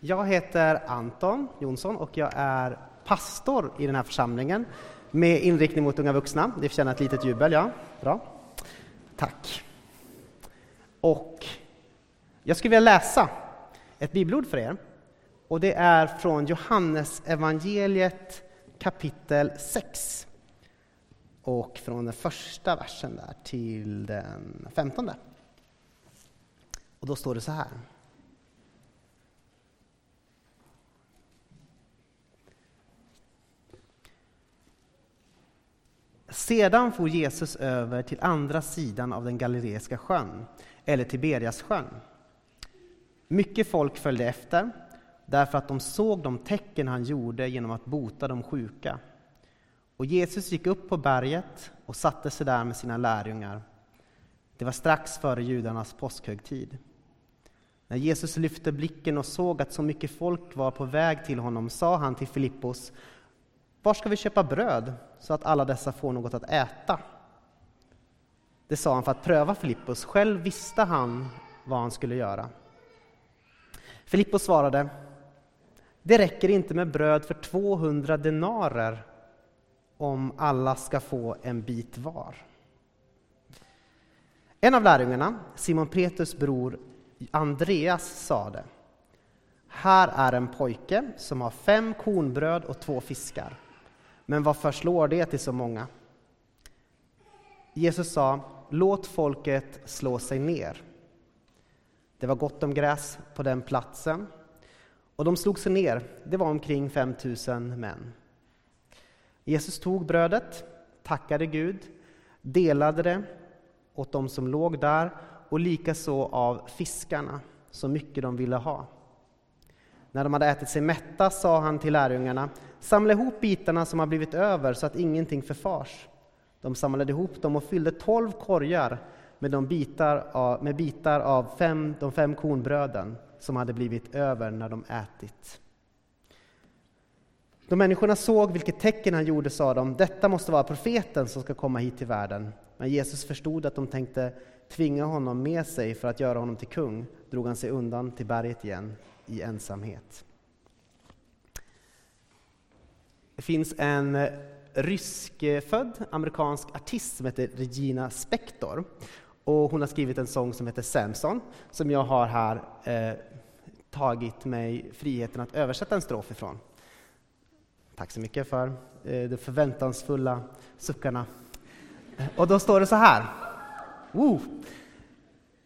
Jag heter Anton Jonsson och jag är pastor i den här församlingen med inriktning mot unga vuxna. Det förtjänar ett litet jubel, ja. Bra. Tack. Och jag skulle vilja läsa ett bibelord för er. Och det är från Johannes evangeliet kapitel 6. Och från den första versen där till den femtonde. Och då står det så här. Sedan for Jesus över till andra sidan av den galileiska sjön, eller Tiberiassjön. Mycket folk följde efter, därför att de såg de tecken han gjorde genom att bota de sjuka. Och Jesus gick upp på berget och satte sig där med sina lärjungar. Det var strax före judarnas påskhögtid. När Jesus lyfte blicken och såg att så mycket folk var på väg till honom sa han till Filippos var ska vi köpa bröd så att alla dessa får något att äta? Det sa han för att pröva Filippos. Själv visste han vad han skulle göra. Filippos svarade Det räcker inte med bröd för 200 denarer om alla ska få en bit var. En av lärjungarna, Simon Petrus bror Andreas, sade Här är en pojke som har fem kornbröd och två fiskar. Men vad förslår det till så många? Jesus sa, låt folket slå sig ner. Det var gott om gräs på den platsen och de slog sig ner. Det var omkring 5000 män. Jesus tog brödet, tackade Gud, delade det åt dem som låg där och likaså av fiskarna, så mycket de ville ha. När de hade ätit sig mätta sa han till lärjungarna, samla ihop bitarna som har blivit över så att ingenting förfars. De samlade ihop dem och fyllde tolv korgar med, de bitar av, med bitar av fem, de fem kornbröden som hade blivit över när de ätit. Då människorna såg vilket tecken han gjorde sa de, detta måste vara profeten som ska komma hit till världen. Men Jesus förstod att de tänkte tvinga honom med sig för att göra honom till kung, drog han sig undan till berget igen i ensamhet. Det finns en eh, ryskfödd amerikansk artist som heter Regina Spektor. Och hon har skrivit en sång som heter Samson, som jag har här eh, tagit mig friheten att översätta en strof ifrån. Tack så mycket för eh, de förväntansfulla suckarna. Och då står det så här. Woo!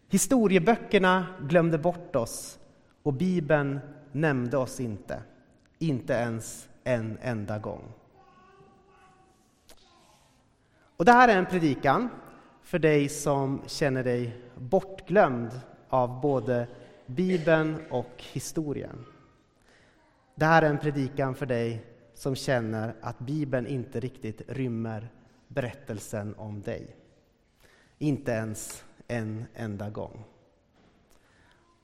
Historieböckerna glömde bort oss och Bibeln nämnde oss inte, inte ens en enda gång. Och det här är en predikan för dig som känner dig bortglömd av både Bibeln och historien. Det här är en predikan för dig som känner att Bibeln inte riktigt rymmer berättelsen om dig. Inte ens en enda gång.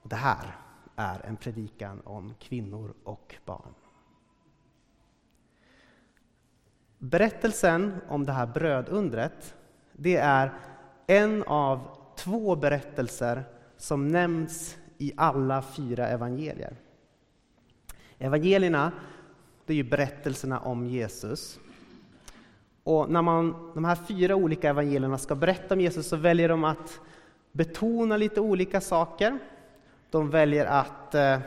Och det här är en predikan om kvinnor och barn. Berättelsen om det här brödundret, det är en av två berättelser som nämns i alla fyra evangelier. Evangelierna, det är ju berättelserna om Jesus. Och när man, de här fyra olika evangelierna ska berätta om Jesus så väljer de att betona lite olika saker. De väljer att eh,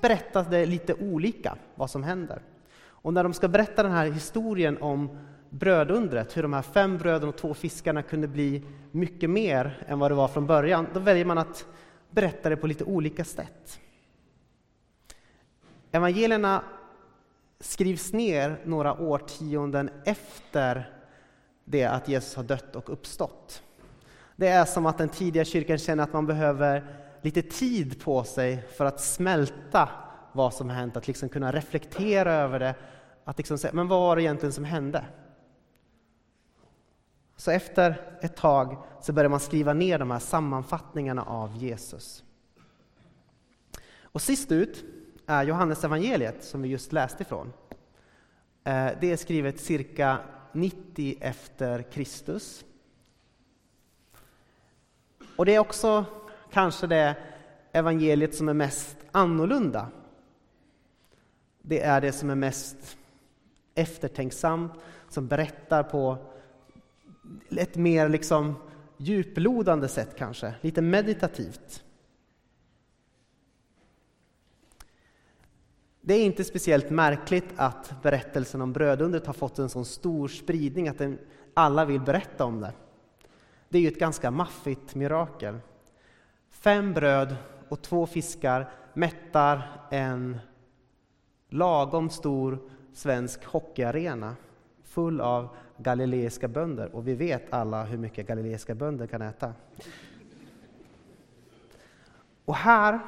berätta det lite olika, vad som händer. Och när de ska berätta den här historien om brödundret, hur de här fem bröden och två fiskarna kunde bli mycket mer än vad det var från början, då väljer man att berätta det på lite olika sätt. Evangelierna skrivs ner några årtionden efter det att Jesus har dött och uppstått. Det är som att den tidiga kyrkan känner att man behöver lite tid på sig för att smälta vad som hänt, att liksom kunna reflektera över det. Att liksom säga, men vad var det egentligen som hände? Så efter ett tag så börjar man skriva ner de här sammanfattningarna av Jesus. Och sist ut är Johannes evangeliet som vi just läste ifrån. Eh, det är skrivet cirka 90 efter Kristus. Och det är också kanske det evangeliet som är mest annorlunda Det är det som är mest eftertänksamt, som berättar på ett mer liksom djuplodande sätt kanske, lite meditativt. Det är inte speciellt märkligt att berättelsen om brödundret har fått en så stor spridning att den, alla vill berätta om det. Det är ju ett ganska maffigt mirakel. Fem bröd och två fiskar mättar en lagom stor svensk hockeyarena full av galileiska bönder. Och vi vet alla hur mycket galileiska bönder kan äta. Och här,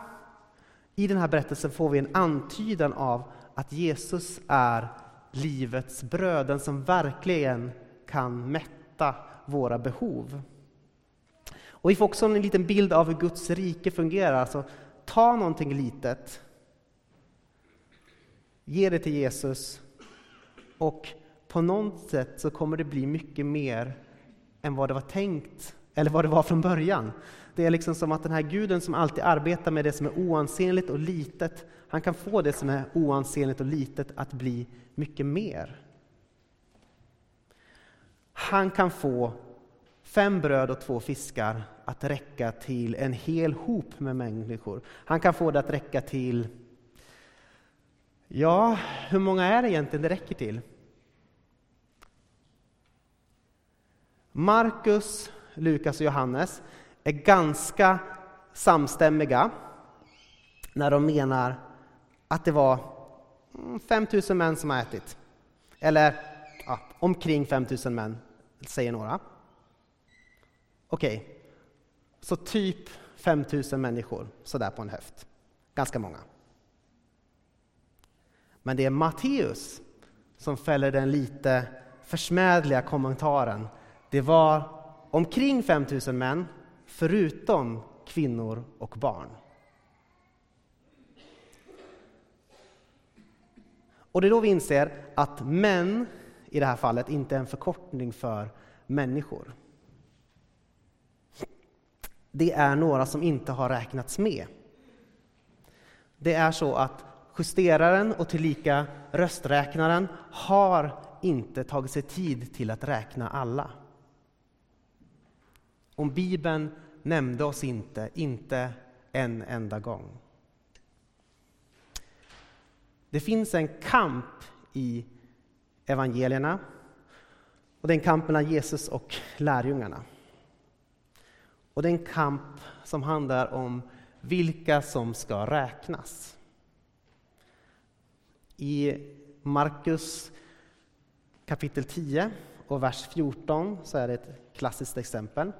i den här berättelsen, får vi en antydan av att Jesus är livets bröd, den som verkligen kan mätta våra behov. Och vi får också en liten bild av hur Guds rike fungerar. Alltså, ta någonting litet, ge det till Jesus och på något sätt så kommer det bli mycket mer än vad det var tänkt eller vad det var från början. Det är liksom som att den här guden som alltid arbetar med det som är oansenligt och litet, han kan få det som är oansenligt och litet att bli mycket mer. Han kan få fem bröd och två fiskar att räcka till en hel hop med människor. Han kan få det att räcka till, ja, hur många är det egentligen det räcker till? Markus, Lukas och Johannes är ganska samstämmiga när de menar att det var mm, 5 000 män som har ätit. Eller ja, omkring 5 000 män, säger några. Okej, okay. så typ 5 000 människor, sådär på en höft. Ganska många. Men det är Matteus som fäller den lite försmädliga kommentaren det var omkring 5 000 män, förutom kvinnor och barn. Och det är då vi inser att män i det här fallet inte är en förkortning för människor. Det är några som inte har räknats med. Det är så att justeraren och tillika rösträknaren har inte tagit sig tid till att räkna alla. Om Bibeln nämnde oss inte, inte en enda gång. Det finns en kamp i evangelierna och det är en kamp mellan Jesus och lärjungarna. Och det är en kamp som handlar om vilka som ska räknas. I Markus kapitel 10 och vers 14 så är det ett klassiskt exempel.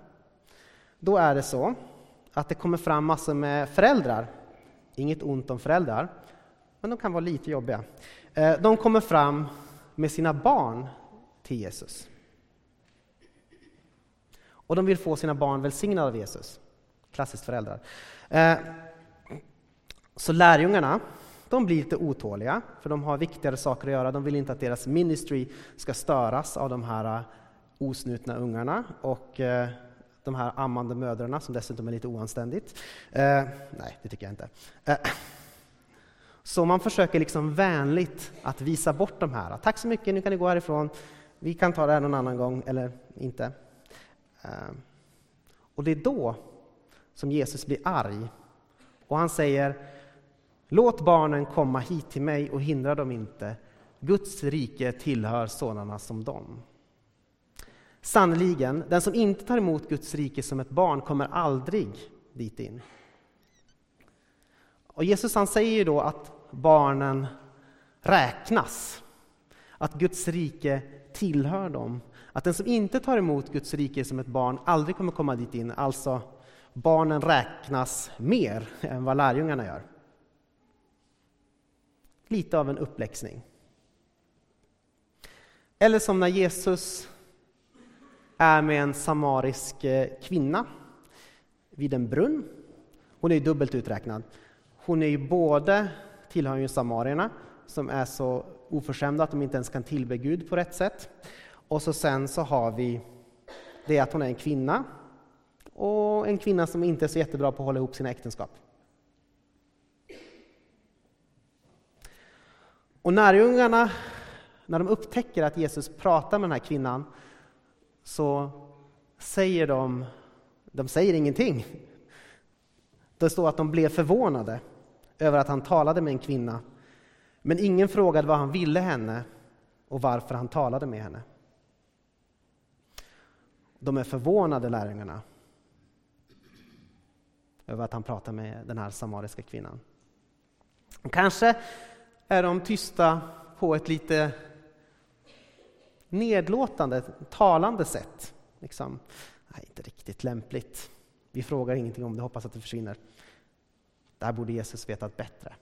Då är det så att det kommer fram massor med föräldrar. Inget ont om föräldrar, men de kan vara lite jobbiga. Eh, de kommer fram med sina barn till Jesus. Och de vill få sina barn välsignade av Jesus. Klassiskt föräldrar. Eh, så lärjungarna, de blir lite otåliga, för de har viktigare saker att göra. De vill inte att deras ministry ska störas av de här eh, osnutna ungarna. Och eh, de här ammande mödrarna, som dessutom är lite oanständigt. Nej, det tycker jag inte. Så man försöker liksom vänligt att visa bort de här. Tack så mycket, nu kan ni gå härifrån. Vi kan ta det här någon annan gång, eller inte. Ehm, och det är då som Jesus blir arg. Och han säger Låt barnen komma hit till mig och hindra dem inte. Guds rike tillhör sådana som dem. Sannerligen, den som inte tar emot Guds rike som ett barn kommer aldrig dit in. Och Jesus han säger ju då att barnen räknas, att Guds rike tillhör dem. Att den som inte tar emot Guds rike som ett barn aldrig kommer komma dit in. Alltså, barnen räknas mer än vad lärjungarna gör. Lite av en uppläxning. Eller som när Jesus är med en samarisk eh, kvinna vid en brunn. Hon är dubbelt uträknad. Hon är ju både, tillhör ju samarierna, som är så oförskämda att de inte ens kan tillbe Gud på rätt sätt. Och så sen så har vi det att hon är en kvinna, och en kvinna som inte är så jättebra på att hålla ihop sina äktenskap. Och lärjungarna, när de upptäcker att Jesus pratar med den här kvinnan, så säger de, de säger ingenting. Det står att de blev förvånade över att han talade med en kvinna. Men ingen frågade vad han ville henne och varför han talade med henne. De är förvånade, lärjungarna, över att han pratar med den här samariska kvinnan. Kanske är de tysta på ett lite nedlåtande, talande sätt. Liksom, nej, inte riktigt lämpligt. Vi frågar ingenting om det, hoppas att det försvinner. Där borde Jesus vetat bättre.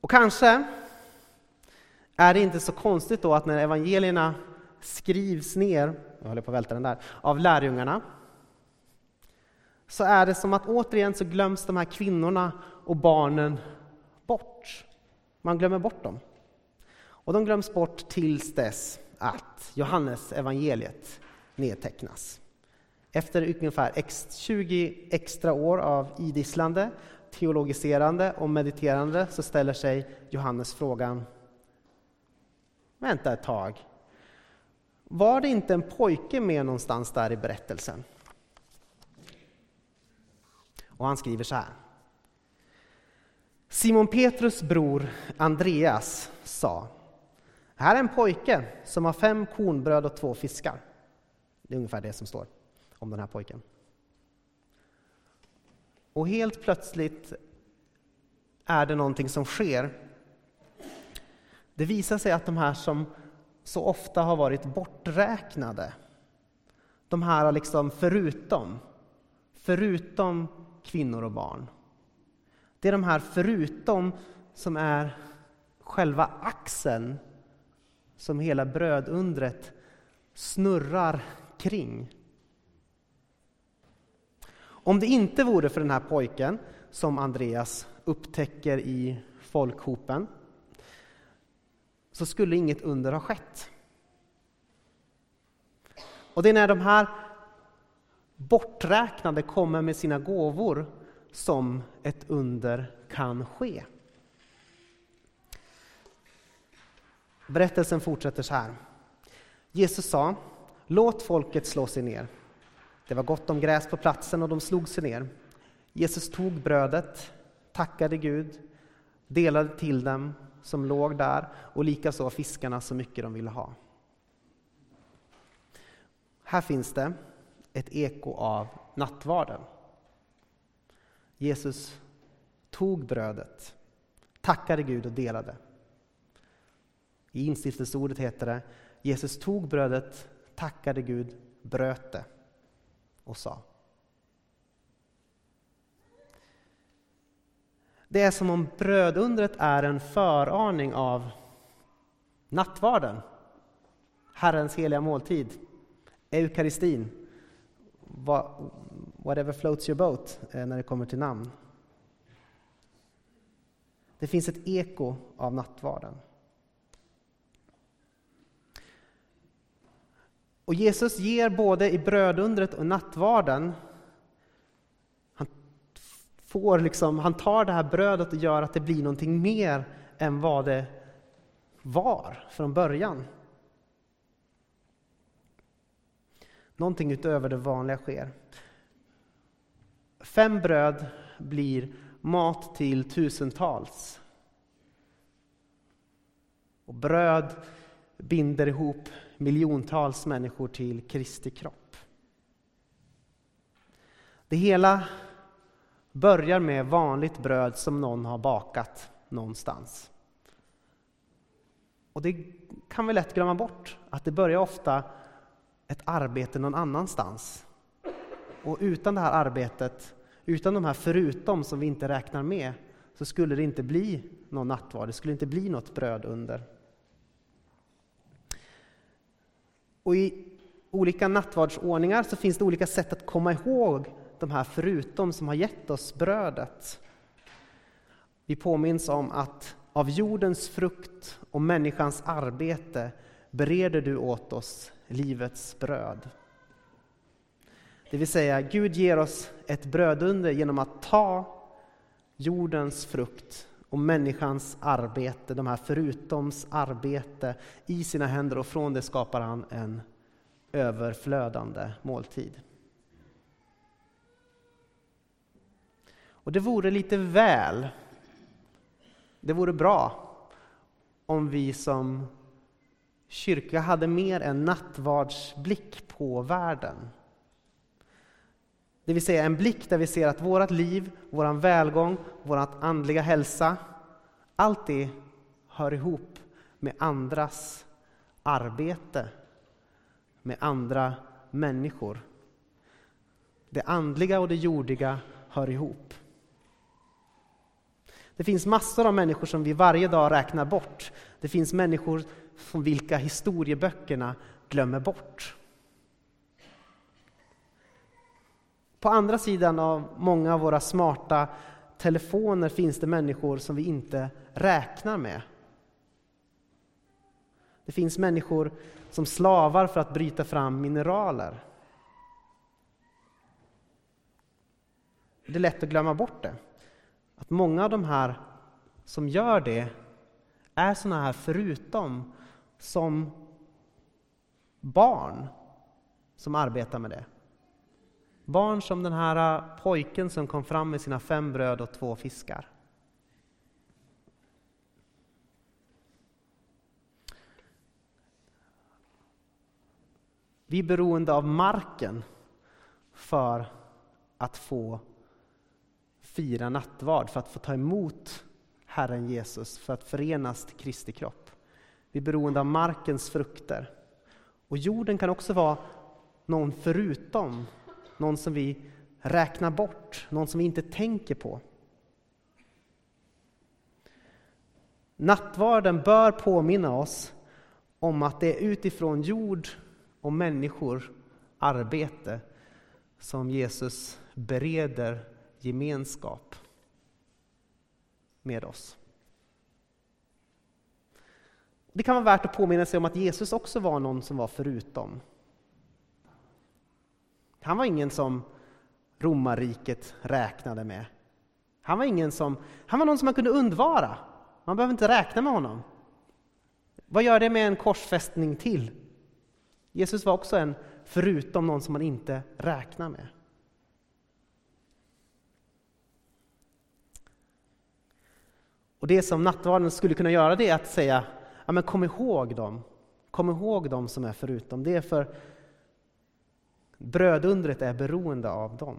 Och kanske är det inte så konstigt då att när evangelierna skrivs ner, jag håller på att välta den där, av lärjungarna, så är det som att återigen så glöms de här kvinnorna och barnen bort. Man glömmer bort dem. Och de glöms bort tills dess att Johannes evangeliet nedtecknas. Efter ungefär 20 extra år av idisslande, teologiserande och mediterande så ställer sig Johannes frågan Vänta ett tag. Var det inte en pojke med någonstans där i berättelsen? Och han skriver så här. Simon Petrus bror Andreas sa här är en pojke som har fem kornbröd och två fiskar. Det är ungefär det som står om den här pojken. Och helt plötsligt är det någonting som sker. Det visar sig att de här som så ofta har varit borträknade, de här liksom förutom, förutom kvinnor och barn. Det är de här förutom som är själva axeln som hela brödundret snurrar kring. Om det inte vore för den här pojken som Andreas upptäcker i folkhopen så skulle inget under ha skett. Och det är när de här borträknade kommer med sina gåvor som ett under kan ske. Berättelsen fortsätter så här. Jesus sa, låt folket slå sig ner. Det var gott om gräs på platsen och de slog sig ner. Jesus tog brödet, tackade Gud, delade till dem som låg där och likaså fiskarna så mycket de ville ha. Här finns det ett eko av nattvarden. Jesus tog brödet, tackade Gud och delade. I instiftelseordet heter det Jesus tog brödet, tackade Gud, bröt det och sa. Det är som om brödundret är en föraning av nattvarden, Herrens heliga måltid, eukaristin, whatever floats your boat eh, när det kommer till namn. Det finns ett eko av nattvarden. Och Jesus ger både i brödundret och nattvarden, får liksom, han tar det här brödet och gör att det blir någonting mer än vad det var från början. Någonting utöver det vanliga sker. Fem bröd blir mat till tusentals. Och bröd binder ihop miljontals människor till Kristi kropp. Det hela börjar med vanligt bröd som någon har bakat någonstans. Och det kan vi lätt glömma bort, att det börjar ofta ett arbete någon annanstans. Och utan det här arbetet, utan de här förutom som vi inte räknar med, så skulle det inte bli någon nattvard, det skulle inte bli något bröd under. Och i olika nattvardsordningar så finns det olika sätt att komma ihåg de här förutom som har gett oss brödet. Vi påminns om att av jordens frukt och människans arbete bereder du åt oss livets bröd. Det vill säga, Gud ger oss ett brödunder genom att ta jordens frukt och människans arbete, de här förutoms arbete i sina händer och från det skapar han en överflödande måltid. Och det vore lite väl, det vore bra om vi som kyrka hade mer en nattvardsblick på världen. Det vill säga en blick där vi ser att vårt liv, vår välgång, vår andliga hälsa, allt det hör ihop med andras arbete, med andra människor. Det andliga och det jordiga hör ihop. Det finns massor av människor som vi varje dag räknar bort. Det finns människor från vilka historieböckerna glömmer bort. På andra sidan av många av våra smarta telefoner finns det människor som vi inte räknar med. Det finns människor som slavar för att bryta fram mineraler. Det är lätt att glömma bort det. Att många av de här som gör det är såna här förutom som barn som arbetar med det. Barn som den här äh, pojken som kom fram med sina fem bröd och två fiskar. Vi är beroende av marken för att få fira nattvard, för att få ta emot Herren Jesus, för att förenas till Kristi kropp. Vi är beroende av markens frukter. Och jorden kan också vara någon förutom, någon som vi räknar bort, någon som vi inte tänker på. Nattvarden bör påminna oss om att det är utifrån jord och människor arbete som Jesus bereder gemenskap med oss. Det kan vara värt att påminna sig om att Jesus också var någon som var förutom. Han var ingen som romarriket räknade med. Han var, ingen som, han var någon som man kunde undvara. Man behöver inte räkna med honom. Vad gör det med en korsfästning till? Jesus var också en förutom någon som man inte räknar med. Och det som nattvarden skulle kunna göra det är att säga, ja men kom ihåg dem. Kom ihåg dem som är förutom. Det är för brödundret är beroende av dem.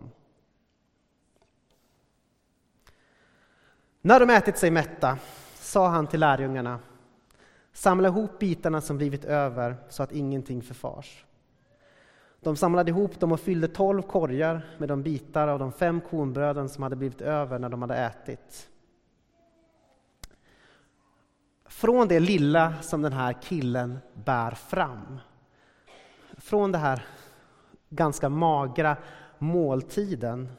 När de ätit sig mätta sa han till lärjungarna, samla ihop bitarna som blivit över så att ingenting förfars. De samlade ihop dem och fyllde tolv korgar med de bitar av de fem kornbröden som hade blivit över när de hade ätit. Från det lilla som den här killen bär fram, från den här ganska magra måltiden,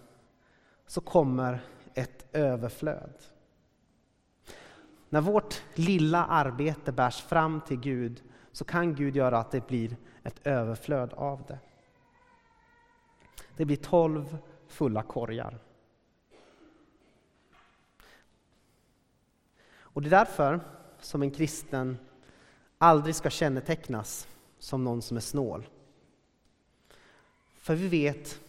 så kommer ett överflöd. När vårt lilla arbete bärs fram till Gud så kan Gud göra att det blir ett överflöd av det. Det blir tolv fulla korgar. Och det är därför som en kristen aldrig ska kännetecknas som någon som är snål. För vi vet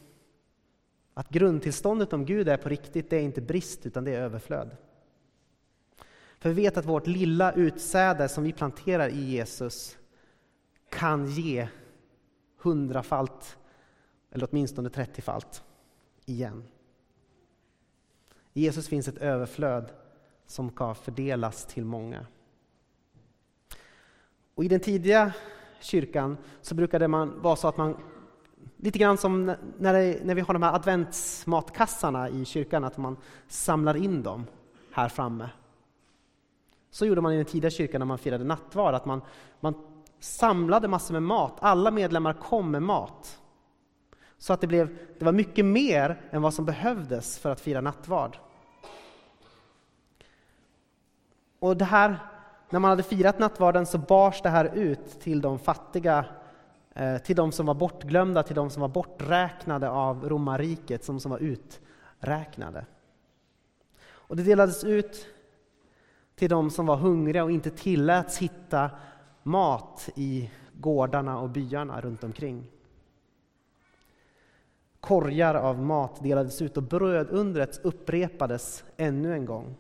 att grundtillståndet om Gud är på riktigt, det är inte brist utan det är överflöd. För vi vet att vårt lilla utsäde som vi planterar i Jesus kan ge hundrafalt, eller åtminstone trettiofalt, igen. I Jesus finns ett överflöd som ska fördelas till många. Och I den tidiga kyrkan så brukade man vara så att man Lite grann som när, det, när vi har de här adventsmatkassarna i kyrkan, att man samlar in dem här framme. Så gjorde man i den tidiga kyrkan när man firade nattvard, att man, man samlade massor med mat. Alla medlemmar kom med mat. Så att det, blev, det var mycket mer än vad som behövdes för att fira nattvard. Och det här när man hade firat nattvarden så bars det här ut till de fattiga, eh, till de som var bortglömda, till de som var borträknade av romarriket, som, som var uträknade. Och Och det delades ut till de som var hungriga och inte tilläts hitta mat i gårdarna och byarna runt omkring. Korgar av mat delades ut och brödundret upprepades ännu en gång.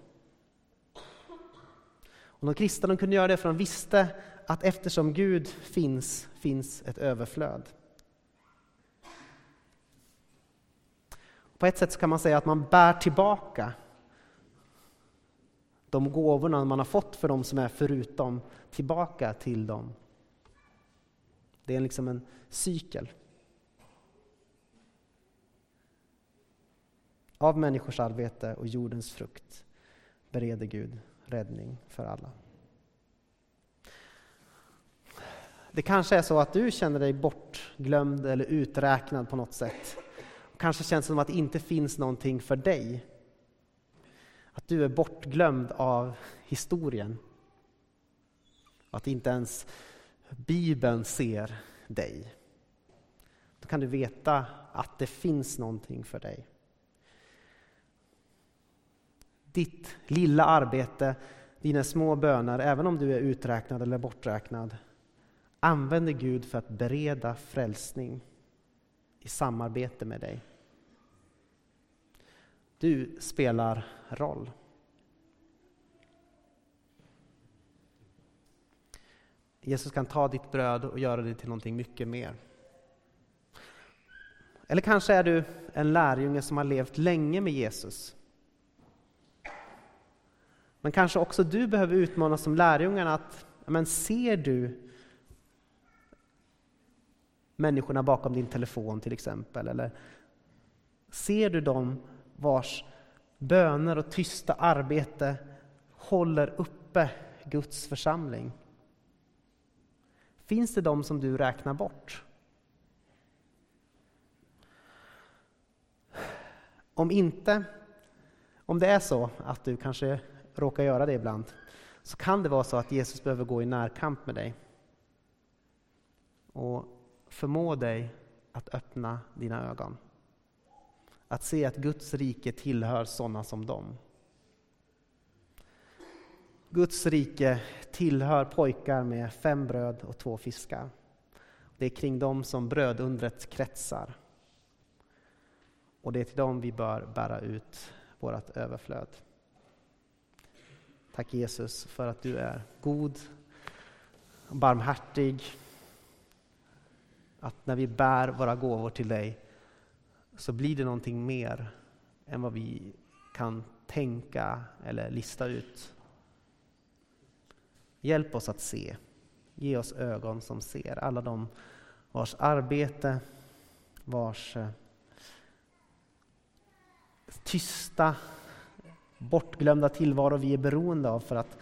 Och de kristna de kunde göra det för de visste att eftersom Gud finns, finns ett överflöd. På ett sätt kan man säga att man bär tillbaka de gåvorna man har fått för de som är förutom tillbaka till dem. Det är liksom en cykel. Av människors arbete och jordens frukt bereder Gud räddning för alla. Det kanske är så att du känner dig bortglömd eller uträknad på något sätt. Kanske känns det som att det inte finns någonting för dig. Att du är bortglömd av historien. Att inte ens Bibeln ser dig. Då kan du veta att det finns någonting för dig. Ditt lilla arbete, dina små böner, även om du är uträknad eller borträknad, använder Gud för att bereda frälsning i samarbete med dig. Du spelar roll. Jesus kan ta ditt bröd och göra det till någonting mycket mer. Eller kanske är du en lärjunge som har levt länge med Jesus. Men kanske också du behöver utmanas som lärjungarna att men ser du människorna bakom din telefon till exempel? Eller ser du dem vars böner och tysta arbete håller uppe Guds församling? Finns det de som du räknar bort? Om inte, om det är så att du kanske råkar göra det ibland, så kan det vara så att Jesus behöver gå i närkamp med dig och förmå dig att öppna dina ögon. Att se att Guds rike tillhör sådana som dem. Guds rike tillhör pojkar med fem bröd och två fiskar. Det är kring dem som brödundret kretsar. Och det är till dem vi bör bära ut vårt överflöd. Tack Jesus för att du är god, barmhärtig. Att när vi bär våra gåvor till dig så blir det någonting mer än vad vi kan tänka eller lista ut. Hjälp oss att se. Ge oss ögon som ser. Alla de vars arbete, vars eh, tysta, bortglömda tillvaro vi är beroende av för att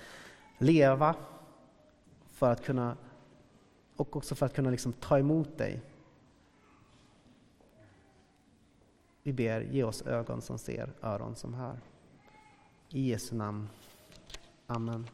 leva, för att kunna och också för att kunna liksom ta emot dig. Vi ber, ge oss ögon som ser, öron som hör. I Jesu namn. Amen.